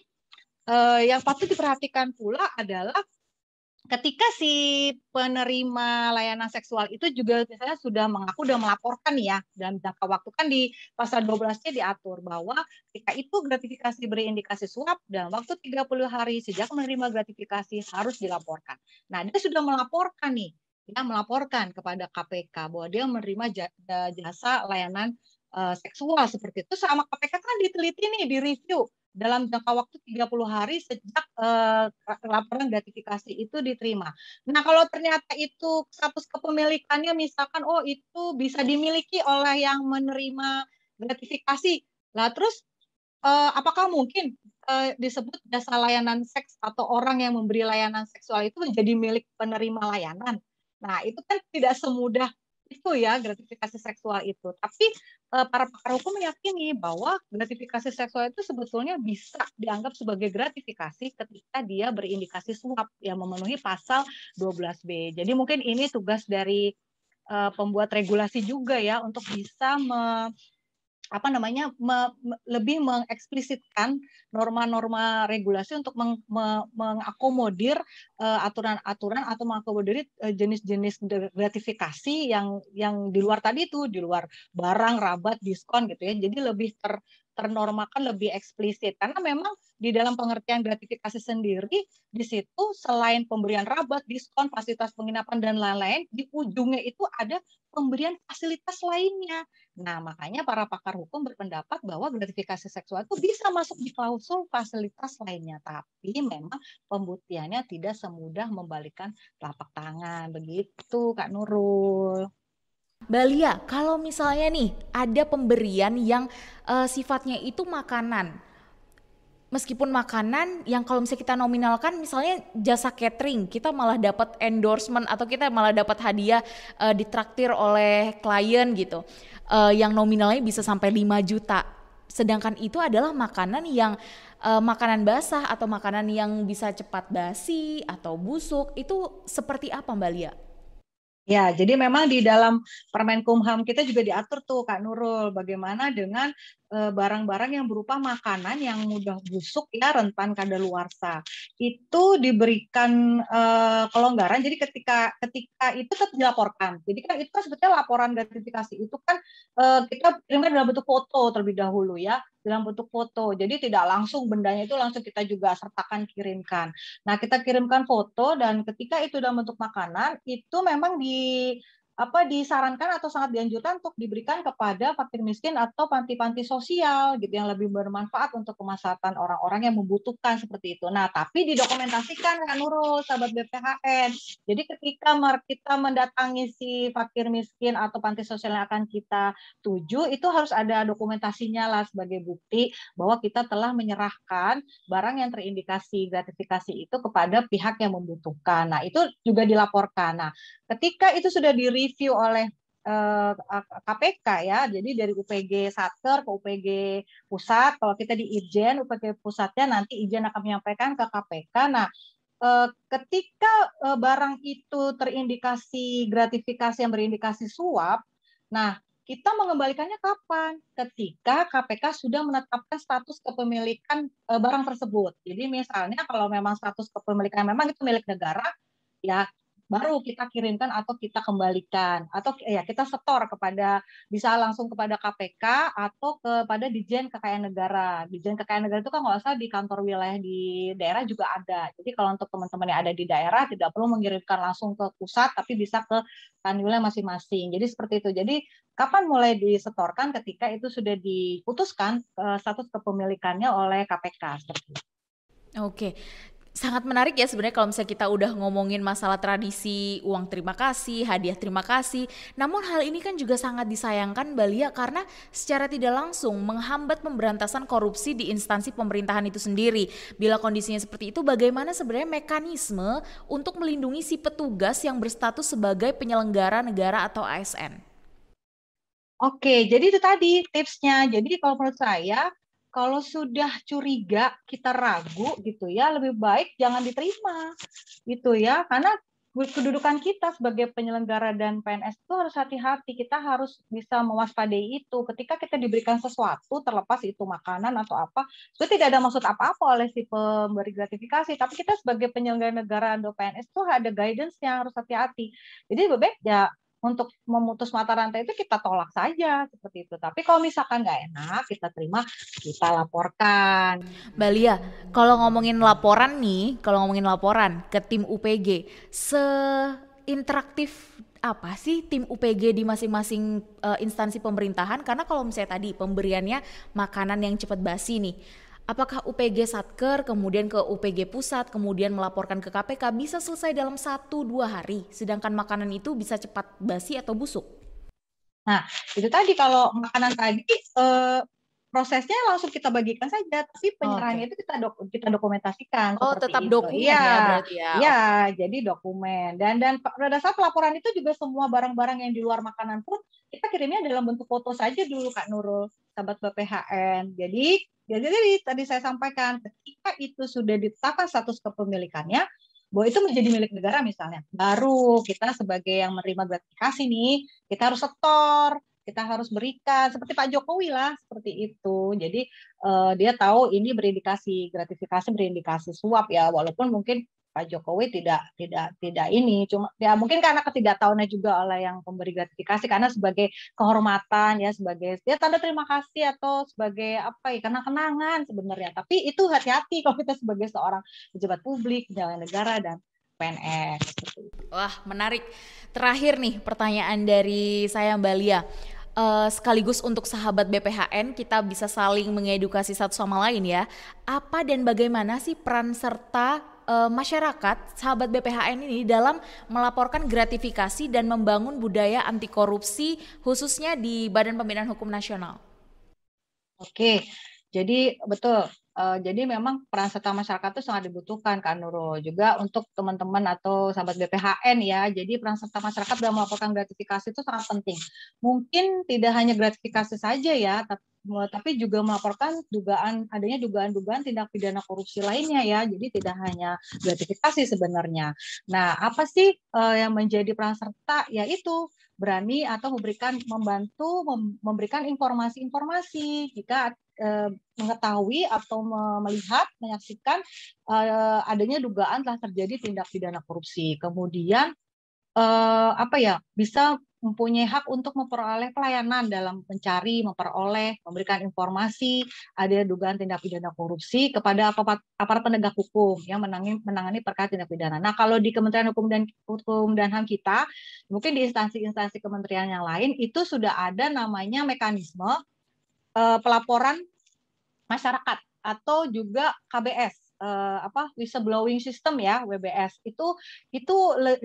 eh, yang patut diperhatikan pula adalah ketika si penerima layanan seksual itu juga misalnya sudah mengaku dan melaporkan ya dalam jangka waktu. Kan di pasal 12-nya diatur bahwa ketika itu gratifikasi berindikasi suap dalam waktu 30 hari sejak menerima gratifikasi harus dilaporkan. Nah, dia sudah melaporkan nih, ya melaporkan kepada KPK bahwa dia menerima jasa layanan uh, seksual seperti itu. Sama KPK kan diteliti nih, direview dalam jangka waktu 30 hari sejak uh, laporan gratifikasi itu diterima. Nah, kalau ternyata itu status kepemilikannya misalkan oh itu bisa dimiliki oleh yang menerima gratifikasi. Lah terus uh, apakah mungkin uh, disebut jasa layanan seks atau orang yang memberi layanan seksual itu menjadi milik penerima layanan? Nah, itu kan tidak semudah itu ya gratifikasi seksual itu. Tapi uh, para pakar hukum meyakini bahwa gratifikasi seksual itu sebetulnya bisa dianggap sebagai gratifikasi ketika dia berindikasi suap yang memenuhi pasal 12B. Jadi mungkin ini tugas dari uh, pembuat regulasi juga ya untuk bisa apa namanya me, me, lebih mengeksplisitkan norma-norma regulasi untuk meng, me, mengakomodir uh, aturan-aturan atau mengakomodir uh, jenis-jenis gratifikasi yang yang di luar tadi itu di luar barang rabat diskon gitu ya. Jadi lebih ter ternormakan lebih eksplisit karena memang di dalam pengertian gratifikasi sendiri di situ selain pemberian rabat, diskon, fasilitas penginapan dan lain-lain di ujungnya itu ada pemberian fasilitas lainnya. Nah, makanya para pakar hukum berpendapat bahwa gratifikasi seksual itu bisa masuk di klausul fasilitas lainnya, tapi memang pembuktiannya tidak semudah membalikan telapak tangan. Begitu, Kak Nurul. Balia, kalau misalnya nih ada pemberian yang uh, sifatnya itu makanan, meskipun makanan yang kalau misalnya kita nominalkan misalnya jasa catering kita malah dapat endorsement atau kita malah dapat hadiah uh, ditraktir oleh klien gitu. Uh, yang nominalnya bisa sampai 5 juta. Sedangkan itu adalah makanan yang uh, makanan basah atau makanan yang bisa cepat basi atau busuk itu seperti apa Mbak Lia? Ya, jadi memang di dalam Permen Kumham kita juga diatur tuh Kak Nurul bagaimana dengan barang-barang yang berupa makanan yang mudah busuk ya rentan kadaluarsa. Itu diberikan uh, kelonggaran jadi ketika ketika itu tetap dilaporkan. Jadi kan itu kan sebetulnya laporan gratifikasi itu kan uh, kita kirimkan dalam bentuk foto terlebih dahulu ya dalam bentuk foto. Jadi tidak langsung bendanya itu langsung kita juga sertakan kirimkan. Nah, kita kirimkan foto dan ketika itu dalam bentuk makanan itu memang di apa disarankan atau sangat dianjurkan untuk diberikan kepada fakir miskin atau panti-panti sosial gitu yang lebih bermanfaat untuk kemaslahatan orang-orang yang membutuhkan seperti itu. Nah, tapi didokumentasikan kan Nurul, sahabat BPHN. Jadi ketika kita mendatangi si fakir miskin atau panti sosial yang akan kita tuju, itu harus ada dokumentasinya lah sebagai bukti bahwa kita telah menyerahkan barang yang terindikasi gratifikasi itu kepada pihak yang membutuhkan. Nah, itu juga dilaporkan. Nah, ketika itu sudah diri direview oleh uh, eh, KPK ya. Jadi dari UPG Satker ke UPG Pusat, kalau kita di Ijen, UPG Pusatnya nanti Ijen akan menyampaikan ke KPK. Nah, uh, ketika uh, barang itu terindikasi gratifikasi yang berindikasi suap, nah kita mengembalikannya kapan? Ketika KPK sudah menetapkan status kepemilikan barang tersebut. Jadi misalnya kalau memang status kepemilikan memang itu milik negara, ya baru kita kirimkan atau kita kembalikan atau ya kita setor kepada bisa langsung kepada KPK atau kepada Dijen Kekayaan Negara. Dijen Kekayaan Negara itu kan nggak usah di kantor wilayah di daerah juga ada. Jadi kalau untuk teman-teman yang ada di daerah tidak perlu mengirimkan langsung ke pusat tapi bisa ke kan wilayah masing-masing. Jadi seperti itu. Jadi kapan mulai disetorkan ketika itu sudah diputuskan uh, status kepemilikannya oleh KPK seperti itu. Oke, sangat menarik ya sebenarnya kalau misalnya kita udah ngomongin masalah tradisi uang terima kasih, hadiah terima kasih. Namun hal ini kan juga sangat disayangkan Balia karena secara tidak langsung menghambat pemberantasan korupsi di instansi pemerintahan itu sendiri. Bila kondisinya seperti itu bagaimana sebenarnya mekanisme untuk melindungi si petugas yang berstatus sebagai penyelenggara negara atau ASN? Oke, jadi itu tadi tipsnya. Jadi kalau menurut saya kalau sudah curiga kita ragu gitu ya lebih baik jangan diterima gitu ya karena kedudukan kita sebagai penyelenggara dan PNS itu harus hati-hati. Kita harus bisa mewaspadai itu. Ketika kita diberikan sesuatu, terlepas itu makanan atau apa, itu tidak ada maksud apa-apa oleh si pemberi gratifikasi. Tapi kita sebagai penyelenggara negara atau PNS itu ada guidance yang harus hati-hati. Jadi baik ya untuk memutus mata rantai itu kita tolak saja seperti itu. Tapi kalau misalkan nggak enak, kita terima, kita laporkan. Balia, kalau ngomongin laporan nih, kalau ngomongin laporan ke tim UPG, seinteraktif apa sih tim UPG di masing-masing uh, instansi pemerintahan? Karena kalau misalnya tadi pemberiannya makanan yang cepat basi nih, Apakah UPG Satker, kemudian ke UPG Pusat, kemudian melaporkan ke KPK bisa selesai dalam satu dua hari, sedangkan makanan itu bisa cepat basi atau busuk? Nah, itu tadi kalau makanan tadi eh, prosesnya langsung kita bagikan saja, tapi penyerahannya okay. itu kita dok kita dokumentasikan. Oh, tetap itu. dokumen ya, ya berarti ya. Iya, jadi dokumen. Dan dan pada saat pelaporan itu juga semua barang-barang yang di luar makanan pun kita kirimnya dalam bentuk foto saja dulu Kak Nurul, sahabat BPHN. Jadi jadi tadi saya sampaikan ketika itu sudah ditetapkan status kepemilikannya, bahwa itu menjadi milik negara misalnya, baru kita sebagai yang menerima gratifikasi nih, kita harus setor, kita harus berikan seperti Pak Jokowi lah seperti itu. Jadi uh, dia tahu ini berindikasi gratifikasi berindikasi suap ya, walaupun mungkin Pak Jokowi tidak tidak tidak ini cuma ya mungkin karena ketidaktahuannya juga oleh yang pemberi gratifikasi karena sebagai kehormatan ya sebagai ya tanda terima kasih atau sebagai apa ya karena kenangan sebenarnya tapi itu hati-hati kalau kita sebagai seorang pejabat publik penyelenggara negara dan PNS. Wah menarik. Terakhir nih pertanyaan dari saya Mbak Lia. Uh, sekaligus untuk sahabat BPHN kita bisa saling mengedukasi satu sama lain ya. Apa dan bagaimana sih peran serta uh, masyarakat sahabat BPHN ini dalam melaporkan gratifikasi dan membangun budaya anti korupsi khususnya di Badan Pembinaan Hukum Nasional. Oke, jadi betul. Uh, jadi memang peran serta masyarakat itu sangat dibutuhkan kan Nurul juga untuk teman-teman atau sahabat BPHN ya. Jadi peran serta masyarakat dalam melaporkan gratifikasi itu sangat penting. Mungkin tidak hanya gratifikasi saja ya, tapi tapi juga melaporkan dugaan adanya dugaan-dugaan tindak pidana korupsi lainnya ya. Jadi tidak hanya gratifikasi sebenarnya. Nah, apa sih uh, yang menjadi peran serta yaitu berani atau memberikan membantu memberikan informasi-informasi jika uh, mengetahui atau melihat menyaksikan uh, adanya dugaan telah terjadi tindak pidana korupsi. Kemudian uh, apa ya bisa mempunyai hak untuk memperoleh pelayanan dalam mencari, memperoleh, memberikan informasi ada dugaan tindak pidana korupsi kepada aparat, penegak hukum yang menangani, menangani perkara tindak pidana. Nah, kalau di Kementerian Hukum dan Hukum dan HAM kita, mungkin di instansi-instansi kementerian yang lain itu sudah ada namanya mekanisme uh, pelaporan masyarakat atau juga KBS uh, apa whistleblowing system ya WBS itu itu le,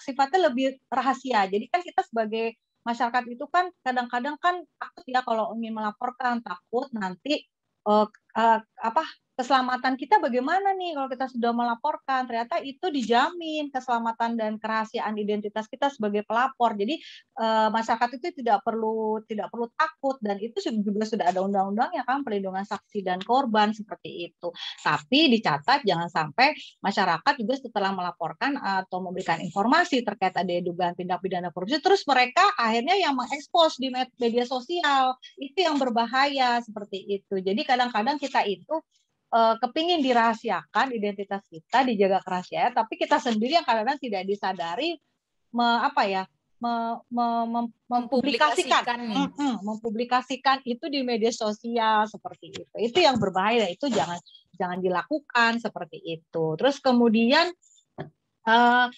sifatnya lebih rahasia. Jadi kan kita sebagai masyarakat itu kan kadang-kadang kan takut ya kalau ingin melaporkan takut nanti uh, uh, apa keselamatan kita bagaimana nih kalau kita sudah melaporkan? Ternyata itu dijamin keselamatan dan kerahasiaan identitas kita sebagai pelapor. Jadi eh, masyarakat itu tidak perlu tidak perlu takut dan itu juga sudah ada undang-undang ya kan perlindungan saksi dan korban seperti itu. Tapi dicatat jangan sampai masyarakat juga setelah melaporkan atau memberikan informasi terkait ada dugaan tindak pidana korupsi terus mereka akhirnya yang mengekspos di media sosial. Itu yang berbahaya seperti itu. Jadi kadang-kadang kita itu uh, kepingin dirahasiakan identitas kita dijaga kerahasiaan tapi kita sendiri yang kadang-kadang tidak disadari me, apa ya me, me, mem, mempublikasikan. Mm, mm, mempublikasikan itu di media sosial seperti itu. Itu yang berbahaya itu jangan jangan dilakukan seperti itu. Terus kemudian uh,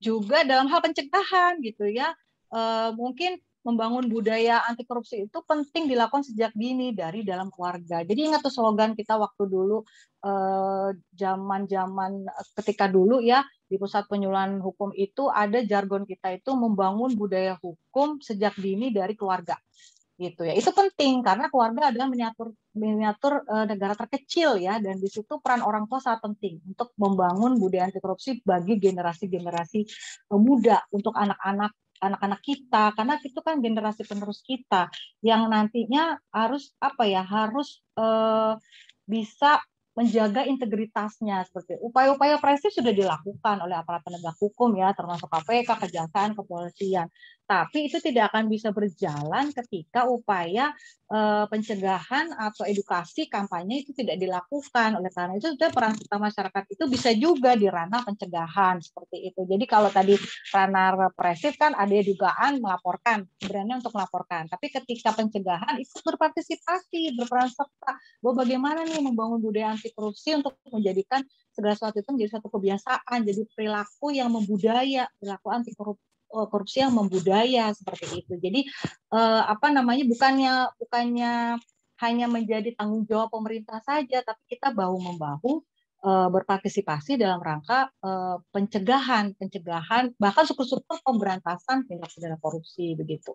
juga dalam hal pencegahan gitu ya uh, mungkin membangun budaya anti korupsi itu penting dilakukan sejak dini dari dalam keluarga. Jadi ingat tuh slogan kita waktu dulu eh, zaman-zaman eh, ketika dulu ya di pusat penyuluhan hukum itu ada jargon kita itu membangun budaya hukum sejak dini dari keluarga gitu ya itu penting karena keluarga adalah miniatur miniatur e, negara terkecil ya dan di situ peran orang tua sangat penting untuk membangun budaya anti korupsi bagi generasi generasi muda untuk anak-anak anak-anak kita karena itu kan generasi penerus kita yang nantinya harus apa ya harus uh, bisa menjaga integritasnya seperti upaya-upaya prestis sudah dilakukan oleh aparat penegak hukum ya termasuk KPK, kejaksaan, kepolisian. Tapi itu tidak akan bisa berjalan ketika upaya eh, pencegahan atau edukasi kampanye itu tidak dilakukan. Oleh karena itu sudah peran serta masyarakat itu bisa juga di ranah pencegahan seperti itu. Jadi kalau tadi ranah represif kan ada dugaan melaporkan, berani untuk melaporkan. Tapi ketika pencegahan itu berpartisipasi, berperan serta bahwa bagaimana nih membangun budaya anti korupsi untuk menjadikan segala sesuatu itu menjadi satu kebiasaan, jadi perilaku yang membudaya, perilaku anti korupsi korupsi yang membudaya seperti itu. Jadi eh, apa namanya bukannya bukannya hanya menjadi tanggung jawab pemerintah saja, tapi kita bahu membahu eh, berpartisipasi dalam rangka eh, pencegahan, pencegahan bahkan syukur-syukur pemberantasan tindak pidana korupsi begitu.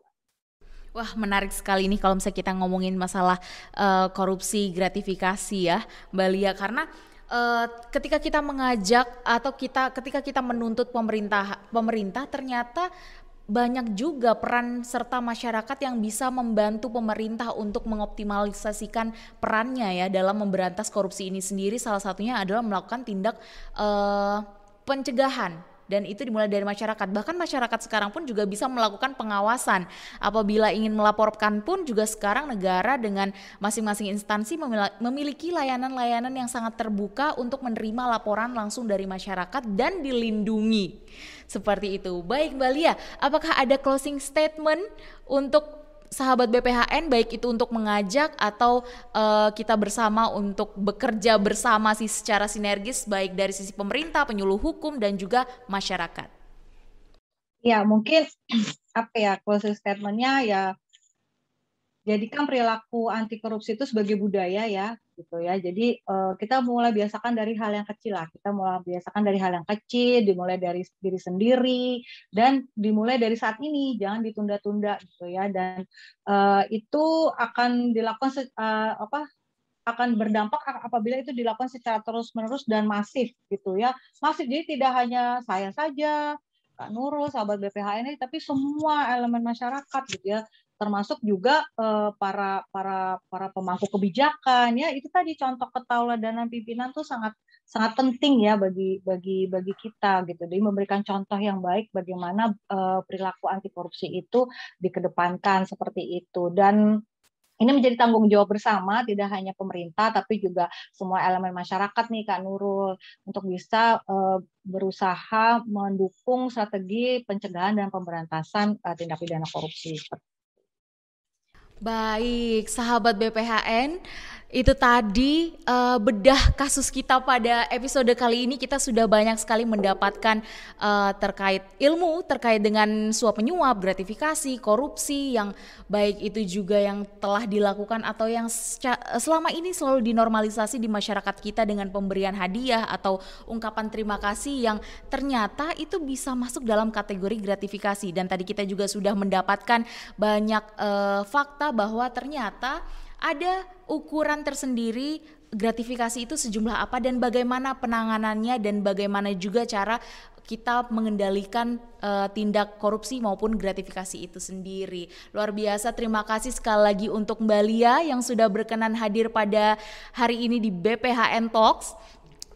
Wah menarik sekali nih kalau misalnya kita ngomongin masalah uh, korupsi gratifikasi ya Mbak Lia karena uh, ketika kita mengajak atau kita ketika kita menuntut pemerintah pemerintah ternyata banyak juga peran serta masyarakat yang bisa membantu pemerintah untuk mengoptimalisasikan perannya ya dalam memberantas korupsi ini sendiri. Salah satunya adalah melakukan tindak uh, pencegahan dan itu dimulai dari masyarakat. Bahkan masyarakat sekarang pun juga bisa melakukan pengawasan. Apabila ingin melaporkan pun juga sekarang negara dengan masing-masing instansi memiliki layanan-layanan yang sangat terbuka untuk menerima laporan langsung dari masyarakat dan dilindungi. Seperti itu. Baik Mbak Lia, apakah ada closing statement untuk sahabat BPHN baik itu untuk mengajak atau uh, kita bersama untuk bekerja bersama sih secara sinergis baik dari sisi pemerintah, penyuluh hukum dan juga masyarakat. Ya mungkin apa ya closing statementnya ya jadikan perilaku anti korupsi itu sebagai budaya ya gitu ya. Jadi uh, kita mulai biasakan dari hal yang kecil lah. Kita mulai biasakan dari hal yang kecil, dimulai dari diri sendiri dan dimulai dari saat ini, jangan ditunda-tunda gitu ya. Dan uh, itu akan dilakukan uh, apa akan berdampak apabila itu dilakukan secara terus-menerus dan masif gitu ya. Masif jadi tidak hanya saya saja, Kak Nurul, sahabat BPH ini, tapi semua elemen masyarakat gitu ya termasuk juga uh, para para para pemangku kebijakan. Ya itu tadi contoh ketauladanan pimpinan tuh sangat sangat penting ya bagi bagi bagi kita gitu. Jadi memberikan contoh yang baik bagaimana uh, perilaku anti korupsi itu dikedepankan seperti itu. Dan ini menjadi tanggung jawab bersama tidak hanya pemerintah tapi juga semua elemen masyarakat nih Kak Nurul untuk bisa uh, berusaha mendukung strategi pencegahan dan pemberantasan uh, tindak pidana korupsi. Baik, sahabat BPHN, itu tadi uh, bedah kasus kita pada episode kali ini kita sudah banyak sekali mendapatkan uh, terkait ilmu terkait dengan suap menyuap, gratifikasi, korupsi yang baik itu juga yang telah dilakukan atau yang selama ini selalu dinormalisasi di masyarakat kita dengan pemberian hadiah atau ungkapan terima kasih yang ternyata itu bisa masuk dalam kategori gratifikasi. Dan tadi kita juga sudah mendapatkan banyak uh, fakta bahwa ternyata ada ukuran tersendiri gratifikasi itu sejumlah apa dan bagaimana penanganannya dan bagaimana juga cara kita mengendalikan uh, tindak korupsi maupun gratifikasi itu sendiri. Luar biasa, terima kasih sekali lagi untuk Mbak Lia yang sudah berkenan hadir pada hari ini di BPHN Talks.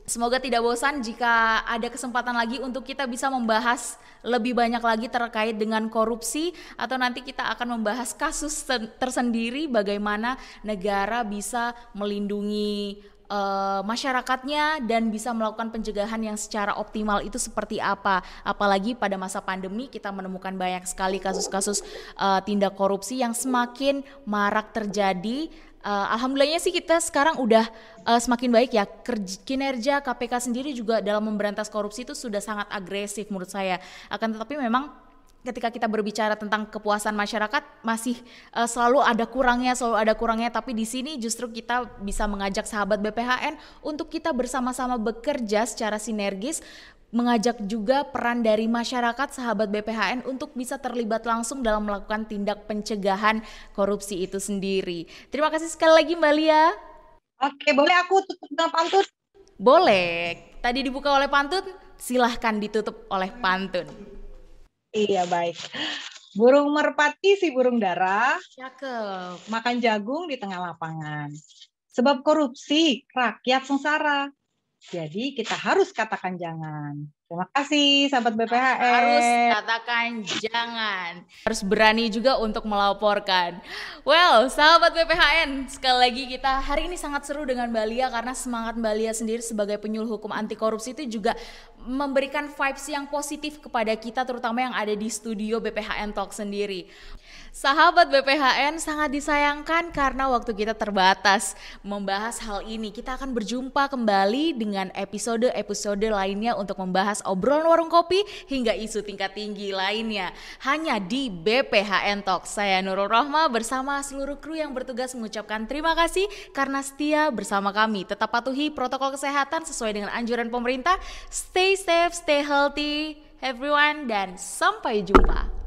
Semoga tidak bosan jika ada kesempatan lagi untuk kita bisa membahas lebih banyak lagi terkait dengan korupsi atau nanti kita akan membahas kasus tersendiri bagaimana negara bisa melindungi uh, masyarakatnya dan bisa melakukan pencegahan yang secara optimal itu seperti apa. Apalagi pada masa pandemi kita menemukan banyak sekali kasus-kasus uh, tindak korupsi yang semakin marak terjadi uh, alhamdulillahnya sih kita sekarang udah uh, semakin baik ya. Kinerja KPK sendiri juga dalam memberantas korupsi itu sudah sangat agresif menurut saya. Akan tetapi memang ketika kita berbicara tentang kepuasan masyarakat masih uh, selalu ada kurangnya, selalu ada kurangnya. Tapi di sini justru kita bisa mengajak sahabat BPHN untuk kita bersama-sama bekerja secara sinergis mengajak juga peran dari masyarakat sahabat BPHN untuk bisa terlibat langsung dalam melakukan tindak pencegahan korupsi itu sendiri. Terima kasih sekali lagi Mbak Lia. Oke, boleh aku tutup dengan pantun? Boleh. Tadi dibuka oleh pantun, silahkan ditutup oleh pantun. Iya baik. Burung merpati si burung dara. Cakep. Makan jagung di tengah lapangan. Sebab korupsi rakyat sengsara. Jadi kita harus katakan jangan. Terima kasih sahabat BPHN. Harus katakan jangan. Harus berani juga untuk melaporkan. Well, sahabat BPHN, sekali lagi kita hari ini sangat seru dengan Mbak Lia karena semangat Mbak Lia sendiri sebagai penyuluh hukum anti korupsi itu juga memberikan vibes yang positif kepada kita terutama yang ada di studio BPHN Talk sendiri. Sahabat BPHN sangat disayangkan karena waktu kita terbatas membahas hal ini. Kita akan berjumpa kembali dengan episode-episode lainnya untuk membahas obrolan warung kopi hingga isu tingkat tinggi lainnya. Hanya di BPHN Talk. Saya Nurul Rohma bersama seluruh kru yang bertugas mengucapkan terima kasih karena setia bersama kami. Tetap patuhi protokol kesehatan sesuai dengan anjuran pemerintah. Stay safe, stay healthy everyone dan sampai jumpa.